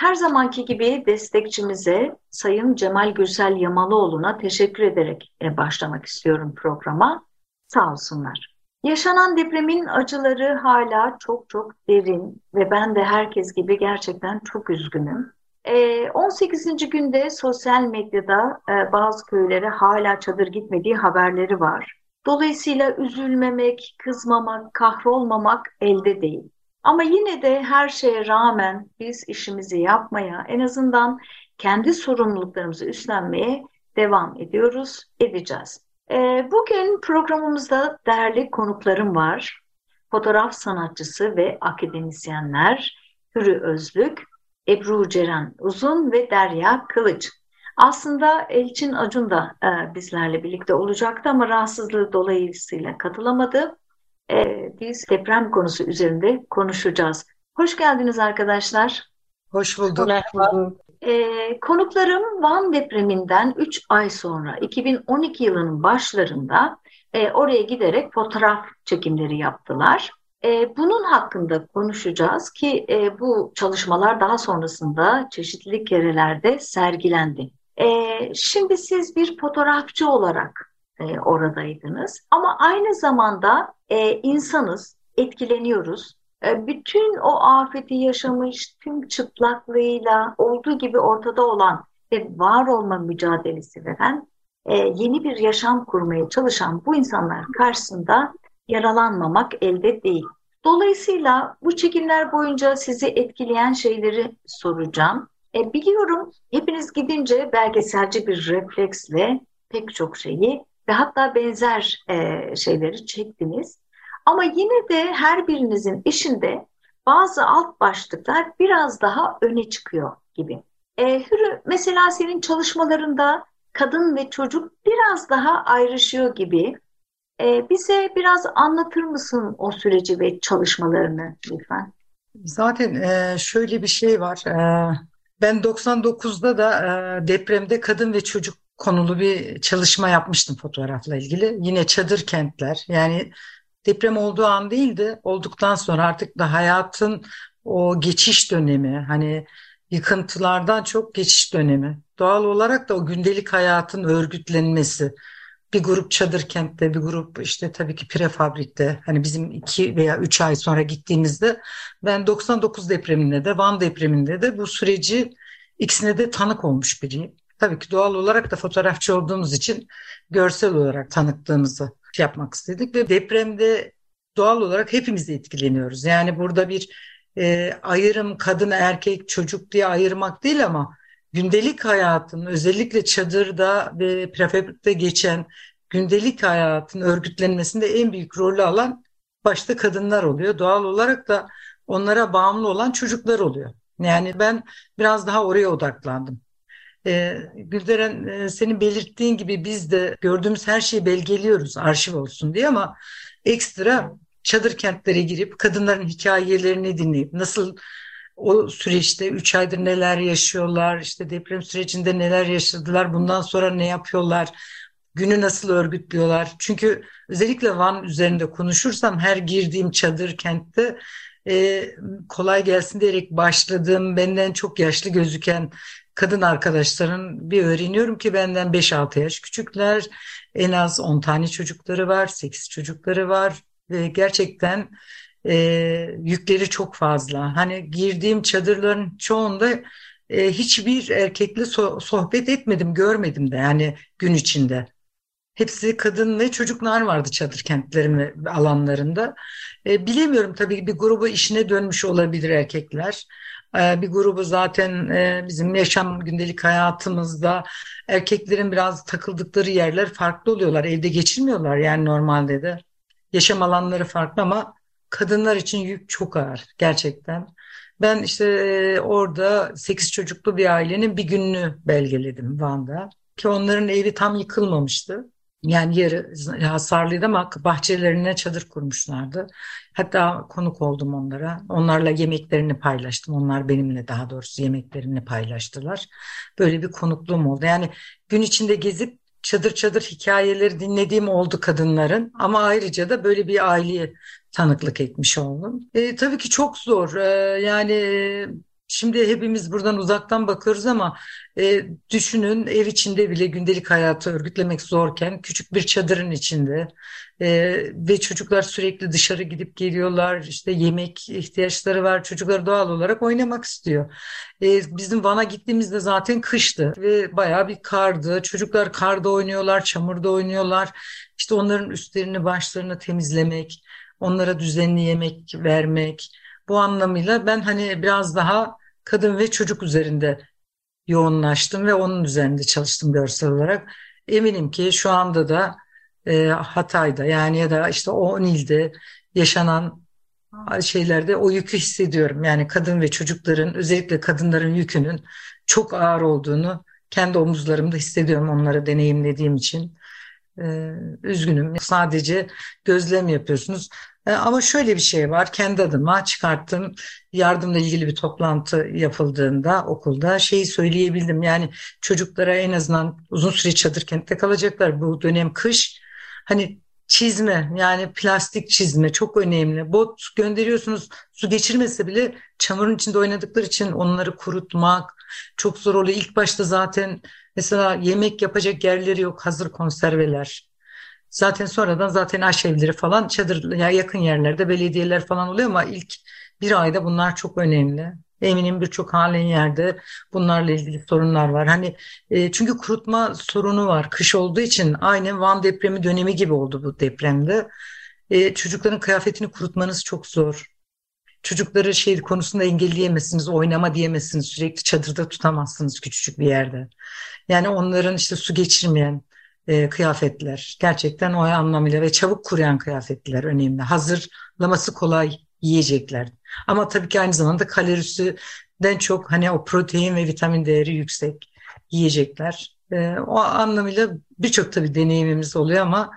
Her zamanki gibi destekçimize Sayın Cemal Gürsel Yamalıoğlu'na teşekkür ederek e, başlamak istiyorum programa. Sağ olsunlar. Yaşanan depremin acıları hala çok çok derin ve ben de herkes gibi gerçekten çok üzgünüm. 18. E, günde sosyal medyada e, bazı köylere hala çadır gitmediği haberleri var. Dolayısıyla üzülmemek, kızmamak, kahrolmamak elde değil. Ama yine de her şeye rağmen biz işimizi yapmaya, en azından kendi sorumluluklarımızı üstlenmeye devam ediyoruz, edeceğiz. Ee, bugün programımızda değerli konuklarım var. Fotoğraf sanatçısı ve akademisyenler Hürü Özlük, Ebru Ceren Uzun ve Derya Kılıç. Aslında Elçin Acun da e, bizlerle birlikte olacaktı ama rahatsızlığı dolayısıyla katılamadı. E, biz deprem konusu üzerinde konuşacağız. Hoş geldiniz arkadaşlar. Hoş bulduk. Merhaba. E, konuklarım Van depreminden 3 ay sonra 2012 yılının başlarında e, oraya giderek fotoğraf çekimleri yaptılar. E, bunun hakkında konuşacağız ki e, bu çalışmalar daha sonrasında çeşitli kerelerde sergilendi. E, şimdi siz bir fotoğrafçı olarak e, oradaydınız ama aynı zamanda e, insanız, etkileniyoruz. E, bütün o afeti yaşamış, tüm çıplaklığıyla olduğu gibi ortada olan ve var olma mücadelesi veren e, yeni bir yaşam kurmaya çalışan bu insanlar karşısında yaralanmamak elde değil. Dolayısıyla bu çekimler boyunca sizi etkileyen şeyleri soracağım. E, biliyorum hepiniz gidince belgeselci bir refleksle pek çok şeyi ve hatta benzer e, şeyleri çektiniz. Ama yine de her birinizin işinde bazı alt başlıklar biraz daha öne çıkıyor gibi. E, Hürü mesela senin çalışmalarında kadın ve çocuk biraz daha ayrışıyor gibi. E, bize biraz anlatır mısın o süreci ve çalışmalarını lütfen? Zaten e, şöyle bir şey var. E, ben 99'da da e, depremde kadın ve çocuk konulu bir çalışma yapmıştım fotoğrafla ilgili. Yine çadır kentler yani deprem olduğu an değil de olduktan sonra artık da hayatın o geçiş dönemi hani yıkıntılardan çok geçiş dönemi. Doğal olarak da o gündelik hayatın örgütlenmesi. Bir grup çadır kentte, bir grup işte tabii ki prefabrikte. Hani bizim iki veya üç ay sonra gittiğimizde ben 99 depreminde de Van depreminde de bu süreci ikisine de tanık olmuş biriyim. Tabii ki doğal olarak da fotoğrafçı olduğumuz için görsel olarak tanıklığımızı yapmak istedik ve depremde doğal olarak hepimiz etkileniyoruz. Yani burada bir e, ayrım kadın erkek çocuk diye ayırmak değil ama gündelik hayatın özellikle çadırda ve prefablikte geçen gündelik hayatın örgütlenmesinde en büyük rolü alan başta kadınlar oluyor. Doğal olarak da onlara bağımlı olan çocuklar oluyor. Yani ben biraz daha oraya odaklandım. Ee, Gülderen e, senin belirttiğin gibi biz de gördüğümüz her şeyi belgeliyoruz arşiv olsun diye ama ekstra çadır kentlere girip kadınların hikayelerini dinleyip nasıl o süreçte 3 aydır neler yaşıyorlar, işte deprem sürecinde neler yaşadılar, bundan sonra ne yapıyorlar, günü nasıl örgütlüyorlar. Çünkü özellikle Van üzerinde konuşursam her girdiğim çadır kentte e, kolay gelsin diyerek başladığım benden çok yaşlı gözüken kadın arkadaşların bir öğreniyorum ki benden 5-6 yaş küçükler. En az 10 tane çocukları var, 8 çocukları var ve gerçekten e, yükleri çok fazla. Hani girdiğim çadırların çoğunda e, hiçbir erkekle so sohbet etmedim, görmedim de yani gün içinde. Hepsi kadın ve çocuklar vardı çadır kentlerin alanlarında. E, bilemiyorum tabii bir grubu işine dönmüş olabilir erkekler. E, bir grubu zaten e, bizim yaşam gündelik hayatımızda erkeklerin biraz takıldıkları yerler farklı oluyorlar. Evde geçirmiyorlar yani normalde de. Yaşam alanları farklı ama kadınlar için yük çok ağır gerçekten. Ben işte e, orada 8 çocuklu bir ailenin bir gününü belgeledim Van'da. Ki onların evi tam yıkılmamıştı. Yani yarı hasarlıydı ama bahçelerine çadır kurmuşlardı. Hatta konuk oldum onlara. Onlarla yemeklerini paylaştım. Onlar benimle daha doğrusu yemeklerini paylaştılar. Böyle bir konukluğum oldu. Yani gün içinde gezip çadır çadır hikayeleri dinlediğim oldu kadınların. Ama ayrıca da böyle bir aileye tanıklık etmiş oldum. E, tabii ki çok zor. E, yani Şimdi hepimiz buradan uzaktan bakıyoruz ama e, düşünün ev içinde bile gündelik hayatı örgütlemek zorken küçük bir çadırın içinde e, ve çocuklar sürekli dışarı gidip geliyorlar işte yemek ihtiyaçları var çocuklar doğal olarak oynamak istiyor. E, bizim Van'a gittiğimizde zaten kıştı ve bayağı bir kardı. Çocuklar karda oynuyorlar çamurda oynuyorlar. İşte onların üstlerini başlarını temizlemek onlara düzenli yemek vermek. Bu anlamıyla ben hani biraz daha kadın ve çocuk üzerinde yoğunlaştım ve onun üzerinde çalıştım görsel olarak. Eminim ki şu anda da e, Hatay'da yani ya da işte o ilde yaşanan şeylerde o yükü hissediyorum. Yani kadın ve çocukların özellikle kadınların yükünün çok ağır olduğunu kendi omuzlarımda hissediyorum onları deneyimlediğim için. Ee, üzgünüm. Sadece gözlem yapıyorsunuz. Ee, ama şöyle bir şey var. Kendi adıma çıkarttım. Yardımla ilgili bir toplantı yapıldığında okulda şeyi söyleyebildim. Yani çocuklara en azından uzun süre çadır kentte kalacaklar. Bu dönem kış. Hani çizme yani plastik çizme çok önemli. Bot gönderiyorsunuz su geçirmese bile çamurun içinde oynadıkları için onları kurutmak çok zor oluyor. İlk başta zaten mesela yemek yapacak yerleri yok hazır konserveler. Zaten sonradan zaten aşevleri falan çadır ya yakın yerlerde belediyeler falan oluyor ama ilk bir ayda bunlar çok önemli. Eminim birçok halen yerde bunlarla ilgili sorunlar var. Hani e, çünkü kurutma sorunu var. Kış olduğu için aynı Van depremi dönemi gibi oldu bu depremde. E, çocukların kıyafetini kurutmanız çok zor. Çocukları şey konusunda engelleyemezsiniz, oynama diyemezsiniz, sürekli çadırda tutamazsınız küçücük bir yerde. Yani onların işte su geçirmeyen e, kıyafetler gerçekten o anlamıyla ve çabuk kuruyan kıyafetler önemli. Hazırlaması kolay yiyecekler. Ama tabii ki aynı zamanda kalorisinden çok hani o protein ve vitamin değeri yüksek yiyecekler. E, o anlamıyla birçok tabii deneyimimiz oluyor ama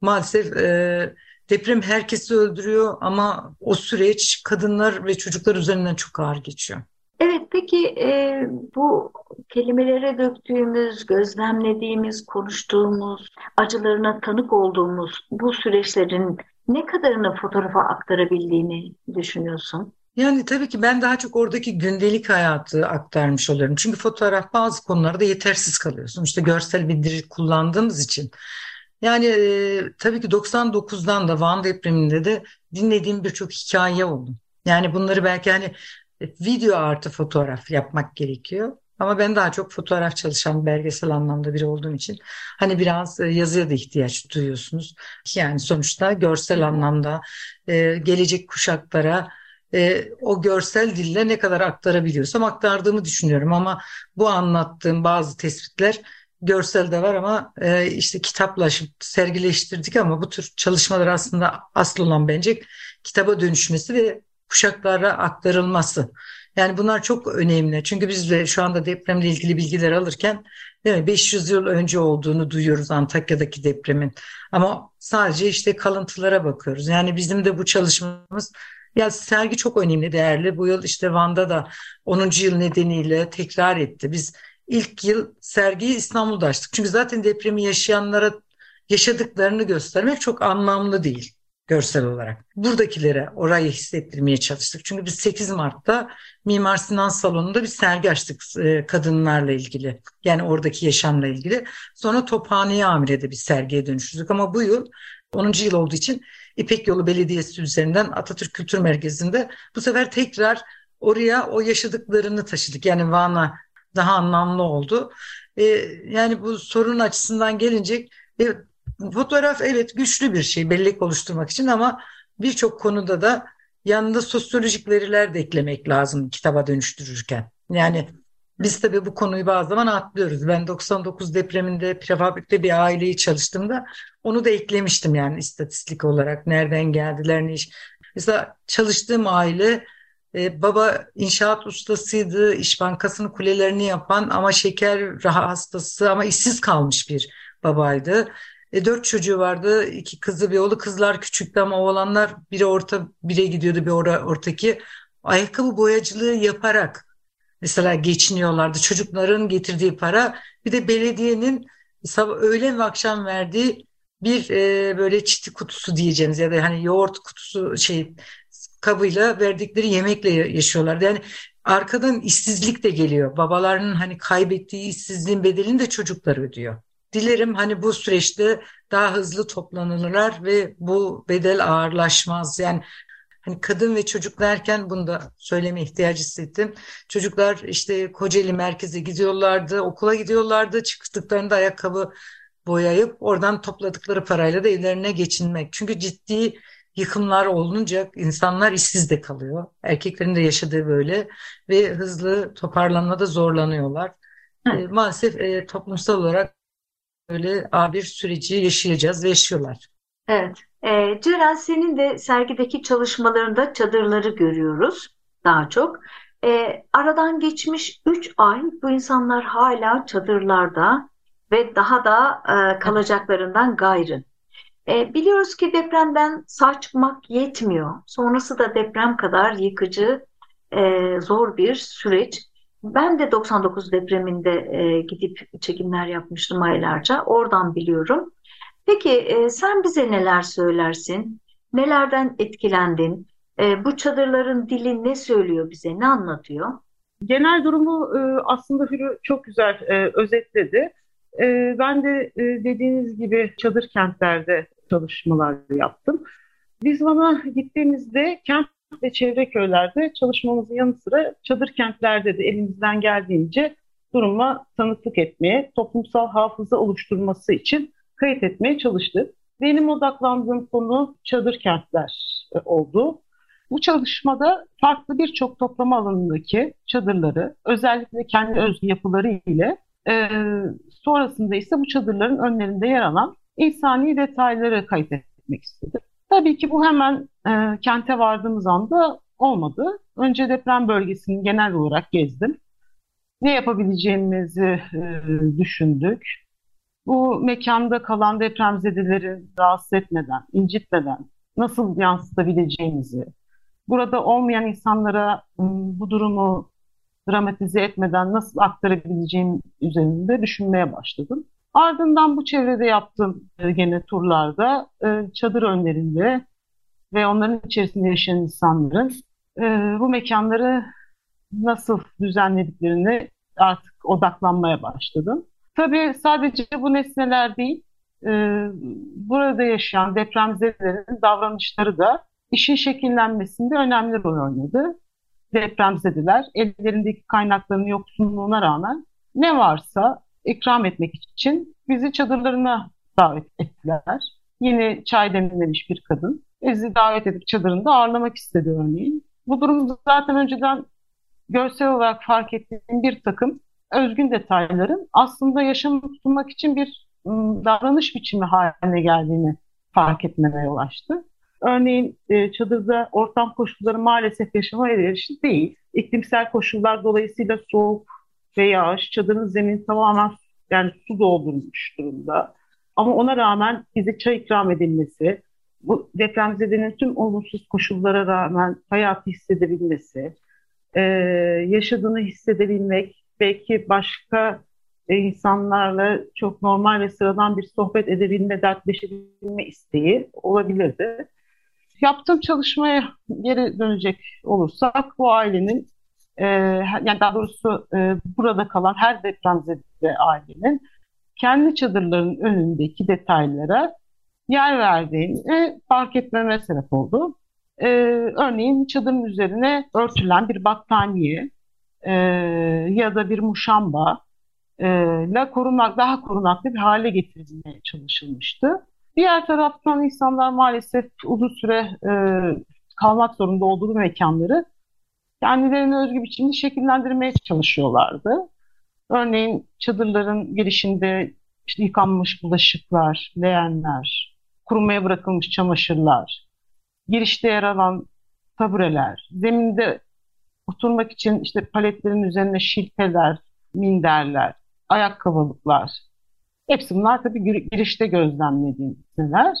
maalesef e, deprem herkesi öldürüyor ama o süreç kadınlar ve çocuklar üzerinden çok ağır geçiyor. Evet, peki e, bu kelimelere döktüğümüz, gözlemlediğimiz, konuştuğumuz, acılarına tanık olduğumuz bu süreçlerin ne kadarını fotoğrafa aktarabildiğini düşünüyorsun? Yani tabii ki ben daha çok oradaki gündelik hayatı aktarmış oluyorum. Çünkü fotoğraf bazı konularda yetersiz kalıyorsun. İşte görsel bildiri kullandığımız için. Yani e, tabii ki 99'dan da Van depreminde de dinlediğim birçok hikaye oldu. Yani bunları belki hani video artı fotoğraf yapmak gerekiyor. Ama ben daha çok fotoğraf çalışan belgesel anlamda biri olduğum için hani biraz e, yazıya da ihtiyaç duyuyorsunuz. Yani sonuçta görsel anlamda e, gelecek kuşaklara e, o görsel dille ne kadar aktarabiliyorsam aktardığımı düşünüyorum. Ama bu anlattığım bazı tespitler görsel de var ama işte kitaplaşıp sergileştirdik ama bu tür çalışmalar aslında asıl olan bence kitaba dönüşmesi ve kuşaklara aktarılması. Yani bunlar çok önemli. Çünkü biz de şu anda depremle ilgili bilgiler alırken değil mi, 500 yıl önce olduğunu duyuyoruz Antakya'daki depremin. Ama sadece işte kalıntılara bakıyoruz. Yani bizim de bu çalışmamız ya sergi çok önemli, değerli. Bu yıl işte Van'da da 10. yıl nedeniyle tekrar etti. Biz ilk yıl sergiyi İstanbul'da açtık. Çünkü zaten depremi yaşayanlara yaşadıklarını göstermek çok anlamlı değil görsel olarak. Buradakilere orayı hissettirmeye çalıştık. Çünkü biz 8 Mart'ta Mimar Sinan Salonu'nda bir sergi açtık e, kadınlarla ilgili. Yani oradaki yaşamla ilgili. Sonra Tophane'ye Amire'de bir sergiye dönüştürdük. Ama bu yıl 10. yıl olduğu için İpek Yolu Belediyesi üzerinden Atatürk Kültür Merkezi'nde bu sefer tekrar oraya o yaşadıklarını taşıdık. Yani Van'a daha anlamlı oldu. Ee, yani bu sorun açısından gelince e, Fotoğraf evet güçlü bir şey bellek oluşturmak için ama birçok konuda da yanında sosyolojik veriler de eklemek lazım kitaba dönüştürürken. Yani biz tabii bu konuyu bazı zaman atlıyoruz. Ben 99 depreminde prefabrikte bir aileyi çalıştığımda onu da eklemiştim yani istatistik olarak. Nereden geldiler, ne iş. Mesela çalıştığım aile E, baba inşaat ustasıydı, İş Bankası'nın kulelerini yapan ama şeker hastası ama işsiz kalmış bir babaydı. E, dört çocuğu vardı, iki kızı bir oğlu. Kızlar küçüktü ama oğlanlar biri orta, bire gidiyordu bir ora, ortaki. Ayakkabı boyacılığı yaparak mesela geçiniyorlardı. Çocukların getirdiği para bir de belediyenin sabah, öğlen ve akşam verdiği bir e, böyle çiti kutusu diyeceğimiz ya da hani yoğurt kutusu şey kabıyla verdikleri yemekle yaşıyorlar. Yani arkadan işsizlik de geliyor. Babalarının hani kaybettiği işsizliğin bedelini de çocuklar ödüyor. Dilerim hani bu süreçte daha hızlı toplanırlar ve bu bedel ağırlaşmaz. Yani hani kadın ve çocuk derken bunu da söyleme ihtiyacı hissettim. Çocuklar işte Kocaeli merkeze gidiyorlardı, okula gidiyorlardı. Çıktıklarında ayakkabı boyayıp oradan topladıkları parayla da evlerine geçinmek. Çünkü ciddi yıkımlar olunca insanlar işsiz de kalıyor. Erkeklerin de yaşadığı böyle ve hızlı toparlanmada zorlanıyorlar. E, maalesef e, toplumsal olarak böyle ağır bir süreci yaşayacağız ve yaşıyorlar. Evet. E, Ceren senin de sergideki çalışmalarında çadırları görüyoruz daha çok. E, aradan geçmiş 3 ay bu insanlar hala çadırlarda ve daha da e, kalacaklarından gayrı. E, biliyoruz ki depremden sağ çıkmak yetmiyor. Sonrası da deprem kadar yıkıcı, e, zor bir süreç. Ben de 99 depreminde e, gidip çekimler yapmıştım aylarca. Oradan biliyorum. Peki e, sen bize neler söylersin? Nelerden etkilendin? E, bu çadırların dili ne söylüyor bize? Ne anlatıyor? Genel durumu e, aslında Hürü çok güzel e, özetledi. E, ben de e, dediğiniz gibi çadır kentlerde çalışmalar yaptım. Biz Van'a gittiğimizde kent ve çevre köylerde çalışmamızın yanı sıra çadır kentlerde de elimizden geldiğince duruma tanıklık etmeye, toplumsal hafıza oluşturması için kayıt etmeye çalıştık. Benim odaklandığım konu çadır kentler e, oldu. Bu çalışmada farklı birçok toplama alanındaki çadırları, özellikle kendi özgü yapıları ile e, sonrasında ise bu çadırların önlerinde yer alan insani detayları kayıt etmek istedim. Tabii ki bu hemen e, kente vardığımız anda olmadı. Önce deprem bölgesini genel olarak gezdim. Ne yapabileceğimizi e, düşündük. Bu mekanda kalan depremzedeleri rahatsız etmeden, incitmeden nasıl yansıtabileceğimizi, burada olmayan insanlara bu durumu dramatize etmeden nasıl aktarabileceğim üzerinde düşünmeye başladım. Ardından bu çevrede yaptığım e, gene turlarda e, çadır önlerinde ve onların içerisinde yaşayan insanların e, bu mekanları nasıl düzenlediklerini artık odaklanmaya başladım. Tabii sadece bu nesneler değil, burada yaşayan depremzedelerin davranışları da işin şekillenmesinde önemli rol oynadı. Depremzedeler ellerindeki kaynakların yoksunluğuna rağmen ne varsa ikram etmek için bizi çadırlarına davet ettiler. Yine çay demlemiş bir kadın. Bizi davet edip çadırında ağırlamak istedi örneğin. Bu durum zaten önceden görsel olarak fark ettiğim bir takım özgün detayların aslında yaşamı tutunmak için bir davranış biçimi haline geldiğini fark etmeme yol açtı. Örneğin e, çadırda ortam koşulları maalesef yaşama elverişli değil. İklimsel koşullar dolayısıyla soğuk ve yağış, çadırın zemini tamamen yani su doldurmuş durumda. Ama ona rağmen bize çay ikram edilmesi, bu depremzedenin tüm olumsuz koşullara rağmen hayatı hissedebilmesi, e, yaşadığını hissedebilmek, belki başka e, insanlarla çok normal ve sıradan bir sohbet edebilme, dertleşebilme isteği olabilirdi. Yaptığım çalışmaya geri dönecek olursak bu ailenin e, yani daha doğrusu e, burada kalan her depremzede ailenin kendi çadırların önündeki detaylara yer verdiğini fark etmeme sebep oldu. E, örneğin çadırın üzerine örtülen bir battaniye e, ya da bir muşamba e, la korunak, daha korunaklı bir hale getirilmeye çalışılmıştı. Diğer taraftan insanlar maalesef uzun süre e, kalmak zorunda olduğu mekanları kendilerine özgü biçimde şekillendirmeye çalışıyorlardı. Örneğin çadırların girişinde işte yıkanmış bulaşıklar, leğenler, kurumaya bırakılmış çamaşırlar, girişte yer alan tabureler, zeminde oturmak için işte paletlerin üzerine şilteler, minderler, ayakkabılıklar. Hepsi bunlar tabii girişte gözlemlediğim neler.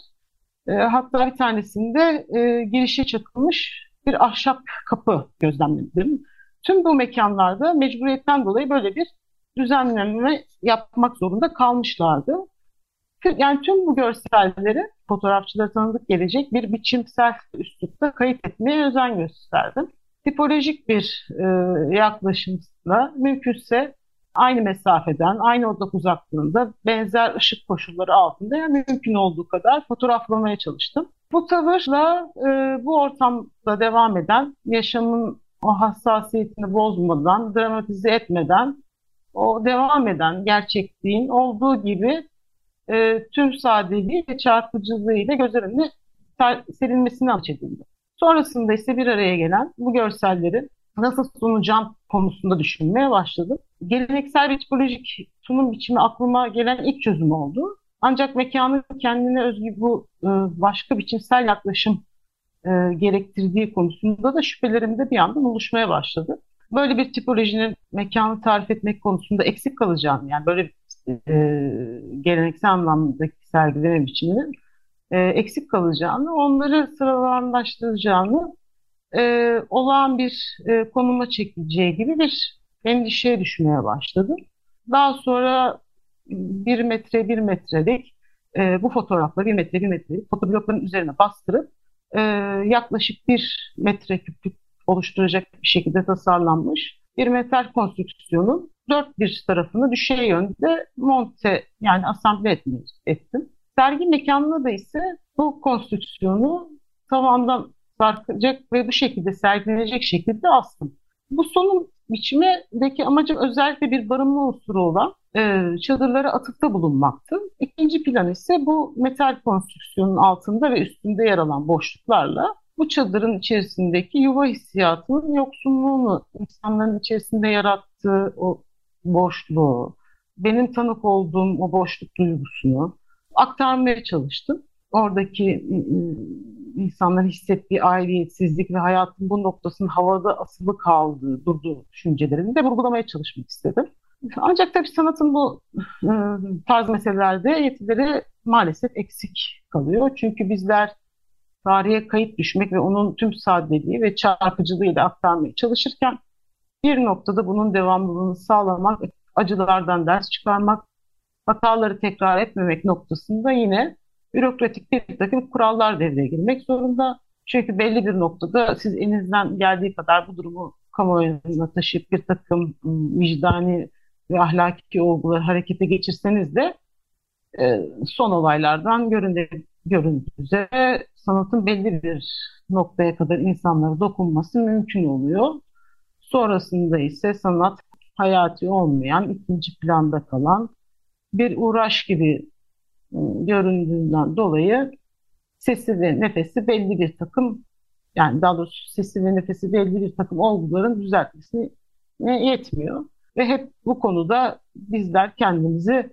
E, hatta bir tanesinde e, girişe çakılmış bir ahşap kapı gözlemledim. Tüm bu mekanlarda mecburiyetten dolayı böyle bir düzenleme yapmak zorunda kalmışlardı. Yani tüm bu görselleri fotoğrafçılara tanıdık gelecek bir biçimsel üslupta kayıt etmeye özen gösterdim. Tipolojik bir e, yaklaşımla mümkünse aynı mesafeden, aynı odak uzaklığında benzer ışık koşulları altında yani mümkün olduğu kadar fotoğraflamaya çalıştım. Bu tavırla e, bu ortamda devam eden, yaşamın o hassasiyetini bozmadan, dramatize etmeden, o devam eden gerçekliğin olduğu gibi e, tüm sadeliği ve çarpıcılığıyla göz önüne serilmesini amaç edildi. Sonrasında ise bir araya gelen bu görselleri nasıl sunacağım konusunda düşünmeye başladım. Geleneksel bir tipolojik sunum biçimi aklıma gelen ilk çözüm oldu. Ancak mekanın kendine özgü bu e, başka biçimsel yaklaşım e, gerektirdiği konusunda da şüphelerim de bir yandan oluşmaya başladı. Böyle bir tipolojinin mekanı tarif etmek konusunda eksik kalacağını, yani böyle e, geleneksel anlamdaki sergileme biçiminin e, eksik kalacağını, onları sıralanlaştıracağını e, olağan bir e, konuma çekileceği gibi bir endişeye düşmeye başladım. Daha sonra bir metre bir metrelik e, bu fotoğrafları bir metre bir metrelik fotoblokların üzerine bastırıp e, yaklaşık bir metre küplük oluşturacak bir şekilde tasarlanmış bir metal konstrüksiyonun dört bir tarafını düşey yönde monte yani asamble etmeyi ettim. Sergi mekanına da ise bu konstrüksiyonu tavandan sarkacak ve bu şekilde sergilenecek şekilde astım. Bu sonun biçimdeki amacım özellikle bir barınma unsuru olan e, çadırlara atıkta bulunmaktı. İkinci plan ise bu metal konstrüksiyonun altında ve üstünde yer alan boşluklarla bu çadırın içerisindeki yuva hissiyatının yoksunluğunu, insanların içerisinde yarattığı o boşluğu, benim tanık olduğum o boşluk duygusunu aktarmaya çalıştım. Oradaki insanların hissettiği aidiyetsizlik ve hayatın bu noktasının havada asılı kaldığı, durduğu düşüncelerini de vurgulamaya çalışmak istedim. Ancak tabii sanatın bu tarz meselelerde yetileri maalesef eksik kalıyor. Çünkü bizler tarihe kayıt düşmek ve onun tüm sadeliği ve çarpıcılığıyla aktarmaya çalışırken bir noktada bunun devamlılığını sağlamak, acılardan ders çıkarmak, hataları tekrar etmemek noktasında yine bürokratik bir takım kurallar devreye girmek zorunda. Çünkü belli bir noktada siz elinizden geldiği kadar bu durumu kamuoyuna taşıyıp bir takım ıı, vicdani ve ahlaki olguları harekete geçirseniz de e, son olaylardan göründüğü, göründüğü üzere sanatın belli bir noktaya kadar insanlara dokunması mümkün oluyor. Sonrasında ise sanat hayati olmayan, ikinci planda kalan bir uğraş gibi ıı, göründüğünden dolayı sesi ve nefesi belli bir takım yani daha doğrusu sesi ve nefesi belli bir takım olguların düzeltmesine yetmiyor. Ve hep bu konuda bizler kendimizi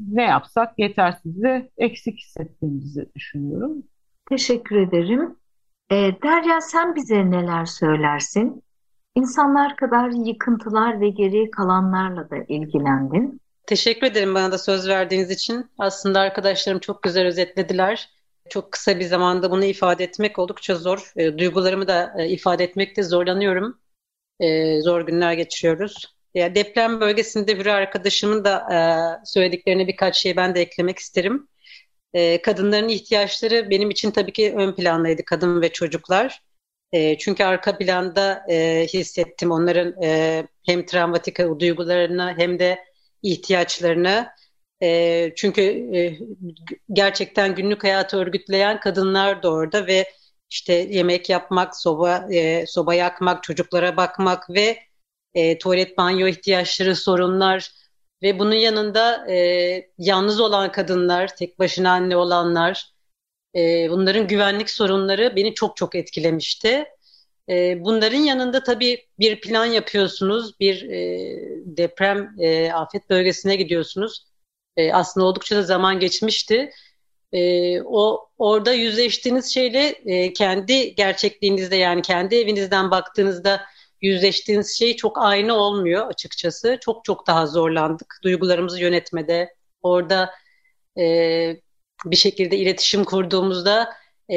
ne yapsak yetersiz ve eksik hissettiğimizi düşünüyorum. Teşekkür ederim. E, Derya sen bize neler söylersin? İnsanlar kadar yıkıntılar ve geriye kalanlarla da ilgilendin. Teşekkür ederim bana da söz verdiğiniz için. Aslında arkadaşlarım çok güzel özetlediler. Çok kısa bir zamanda bunu ifade etmek oldukça zor. E, duygularımı da e, ifade etmekte zorlanıyorum. E, zor günler geçiriyoruz. Ya deprem bölgesinde bir arkadaşımın da e, söylediklerine birkaç şey ben de eklemek isterim. E, kadınların ihtiyaçları benim için tabii ki ön plandaydı kadın ve çocuklar. E, çünkü arka planda e, hissettim onların e, hem travmatik duygularını hem de ihtiyaçlarını. E, çünkü e, gerçekten günlük hayatı örgütleyen kadınlar da orada ve işte yemek yapmak, soba e, soba yakmak, çocuklara bakmak ve e, tuvalet banyo ihtiyaçları, sorunlar ve bunun yanında e, yalnız olan kadınlar, tek başına anne olanlar, e, bunların güvenlik sorunları beni çok çok etkilemişti. E, bunların yanında tabii bir plan yapıyorsunuz, bir e, deprem e, afet bölgesine gidiyorsunuz. E, aslında oldukça da zaman geçmişti. E, o orada yüzleştiğiniz şeyle e, kendi gerçekliğinizde yani kendi evinizden baktığınızda yüzleştiğiniz şey çok aynı olmuyor açıkçası. Çok çok daha zorlandık duygularımızı yönetmede. Orada e, bir şekilde iletişim kurduğumuzda e,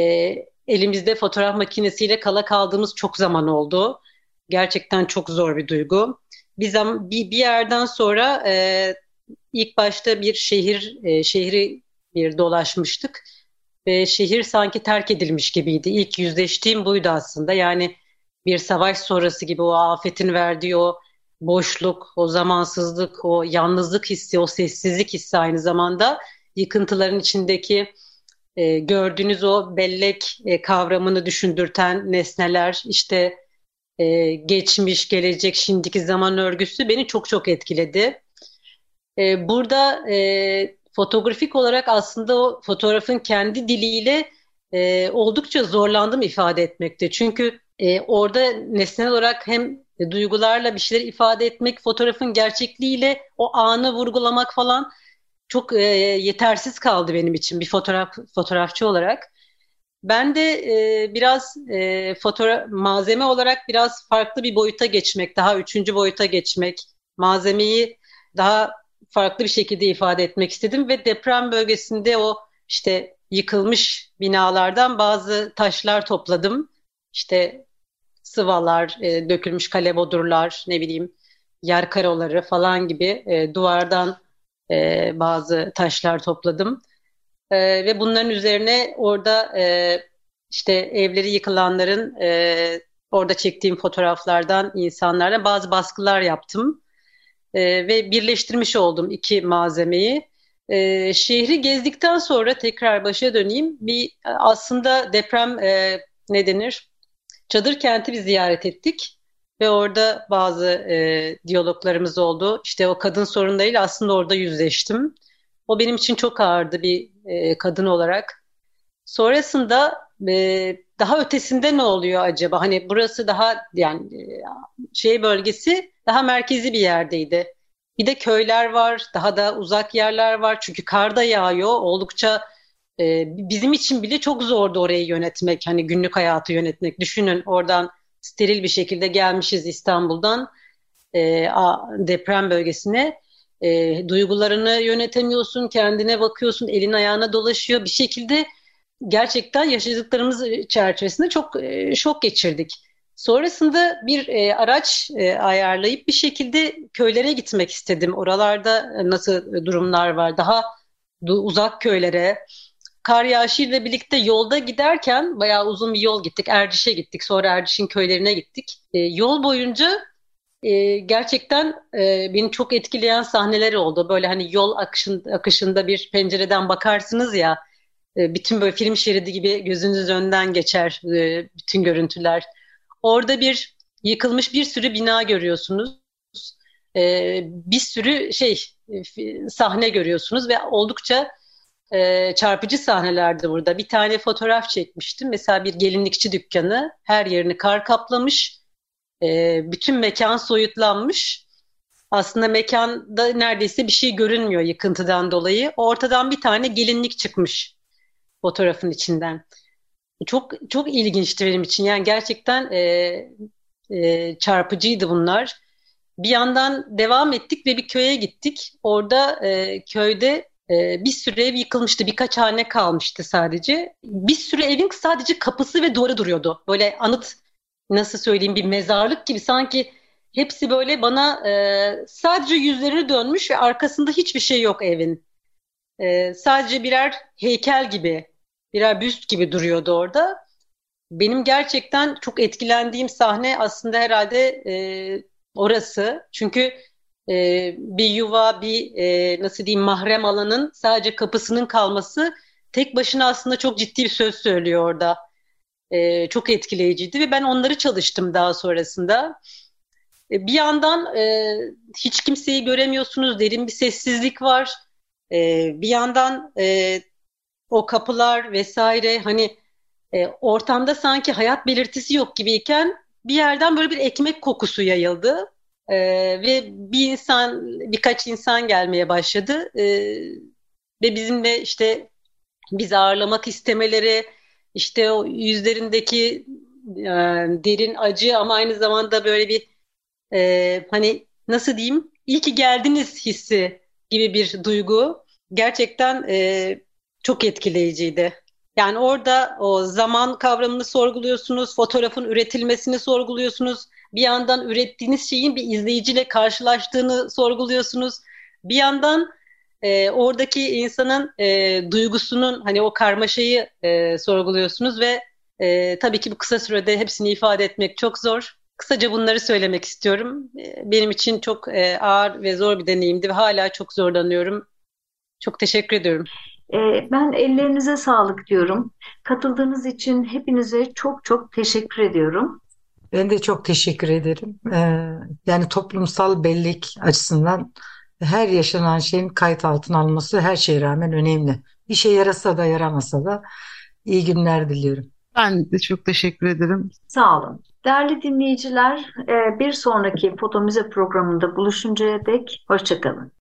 elimizde fotoğraf makinesiyle kala kaldığımız çok zaman oldu. Gerçekten çok zor bir duygu. Bir, bir, bir yerden sonra e, ilk başta bir şehir e, şehri bir dolaşmıştık ve şehir sanki terk edilmiş gibiydi. İlk yüzleştiğim buydu aslında. Yani bir savaş sonrası gibi o afetin verdiği o boşluk, o zamansızlık, o yalnızlık hissi, o sessizlik hissi aynı zamanda yıkıntıların içindeki e, gördüğünüz o bellek e, kavramını düşündürten nesneler, işte e, geçmiş, gelecek, şimdiki zaman örgüsü beni çok çok etkiledi. E, burada e, fotoğrafik olarak aslında o fotoğrafın kendi diliyle e, oldukça zorlandım ifade etmekte. Çünkü e, orada nesnel olarak hem duygularla bir şeyler ifade etmek, fotoğrafın gerçekliğiyle o anı vurgulamak falan çok e, yetersiz kaldı benim için bir fotoğraf fotoğrafçı olarak. Ben de e, biraz e, fotoğraf malzeme olarak biraz farklı bir boyuta geçmek, daha üçüncü boyuta geçmek, malzemeyi daha farklı bir şekilde ifade etmek istedim ve deprem bölgesinde o işte yıkılmış binalardan bazı taşlar topladım. İşte sıvalar, e, dökülmüş kale bodurlar, ne bileyim yer karoları falan gibi e, duvardan e, bazı taşlar topladım. E, ve bunların üzerine orada e, işte evleri yıkılanların e, orada çektiğim fotoğraflardan insanlarla bazı baskılar yaptım. E, ve birleştirmiş oldum iki malzemeyi. E, şehri gezdikten sonra tekrar başa döneyim. Bir aslında deprem e, ne denir? Çadır kenti bir ziyaret ettik ve orada bazı e, diyaloglarımız oldu. İşte o kadın sorunlarıyla aslında orada yüzleştim. O benim için çok ağırdı bir e, kadın olarak. Sonrasında e, daha ötesinde ne oluyor acaba? Hani burası daha yani e, şey bölgesi daha merkezi bir yerdeydi. Bir de köyler var, daha da uzak yerler var. Çünkü kar da yağıyor. Oldukça e, bizim için bile çok zordu orayı yönetmek. Hani günlük hayatı yönetmek. Düşünün oradan steril bir şekilde gelmişiz İstanbul'dan e, deprem bölgesine. E, duygularını yönetemiyorsun, kendine bakıyorsun, elin ayağına dolaşıyor. Bir şekilde gerçekten yaşadıklarımız çerçevesinde çok e, şok geçirdik. Sonrasında bir e, araç e, ayarlayıp bir şekilde köylere gitmek istedim. Oralarda nasıl durumlar var? Daha uzak köylere. Kar yağışıyla birlikte yolda giderken bayağı uzun bir yol gittik. Erdiş'e gittik. Sonra Erdiş'in köylerine gittik. E, yol boyunca e, gerçekten e, beni çok etkileyen sahneler oldu. Böyle hani yol akışın, akışında bir pencereden bakarsınız ya e, bütün böyle film şeridi gibi gözünüz önden geçer e, bütün görüntüler. Orada bir yıkılmış bir sürü bina görüyorsunuz. E, bir sürü şey sahne görüyorsunuz ve oldukça çarpıcı sahnelerdi burada. Bir tane fotoğraf çekmiştim. Mesela bir gelinlikçi dükkanı her yerini kar kaplamış. bütün mekan soyutlanmış. Aslında mekanda neredeyse bir şey görünmüyor yıkıntıdan dolayı. Ortadan bir tane gelinlik çıkmış fotoğrafın içinden. Çok çok ilginçti benim için. Yani gerçekten e, e, çarpıcıydı bunlar. Bir yandan devam ettik ve bir köye gittik. Orada e, köyde e, bir süre ev yıkılmıştı. Birkaç hane kalmıştı sadece. Bir sürü evin sadece kapısı ve duvarı duruyordu. Böyle anıt nasıl söyleyeyim bir mezarlık gibi sanki hepsi böyle bana e, sadece yüzlerini dönmüş ve arkasında hiçbir şey yok evin. E, sadece birer heykel gibi birer büst gibi duruyordu orada. Benim gerçekten çok etkilendiğim sahne aslında herhalde e, orası. Çünkü e, bir yuva, bir e, nasıl diyeyim mahrem alanın sadece kapısının kalması tek başına aslında çok ciddi bir söz söylüyor orada. E, çok etkileyiciydi ve ben onları çalıştım daha sonrasında. E, bir yandan e, hiç kimseyi göremiyorsunuz, derin bir sessizlik var. E, bir yandan e, o kapılar vesaire hani e, ortamda sanki hayat belirtisi yok gibiyken bir yerden böyle bir ekmek kokusu yayıldı. E, ve bir insan, birkaç insan gelmeye başladı. E, ve bizimle işte bizi ağırlamak istemeleri, işte o yüzlerindeki e, derin acı ama aynı zamanda böyle bir e, hani nasıl diyeyim iyi ki geldiniz hissi gibi bir duygu gerçekten e, çok etkileyiciydi. Yani orada o zaman kavramını sorguluyorsunuz, fotoğrafın üretilmesini sorguluyorsunuz. Bir yandan ürettiğiniz şeyin bir izleyiciyle karşılaştığını sorguluyorsunuz. Bir yandan e, oradaki insanın e, duygusunun hani o karmaşayı e, sorguluyorsunuz ve e, tabii ki bu kısa sürede hepsini ifade etmek çok zor. Kısaca bunları söylemek istiyorum. E, benim için çok e, ağır ve zor bir deneyimdi ve hala çok zorlanıyorum. Çok teşekkür ediyorum. E, ben ellerinize sağlık diyorum. Katıldığınız için hepinize çok çok teşekkür ediyorum. Ben de çok teşekkür ederim. Ee, yani toplumsal bellik açısından her yaşanan şeyin kayıt altına alınması her şeye rağmen önemli. Bir şey yarasa da yaramasa da iyi günler diliyorum. Ben de çok teşekkür ederim. Sağ olun. Değerli dinleyiciler, bir sonraki Foto Müze programında buluşuncaya dek hoşçakalın.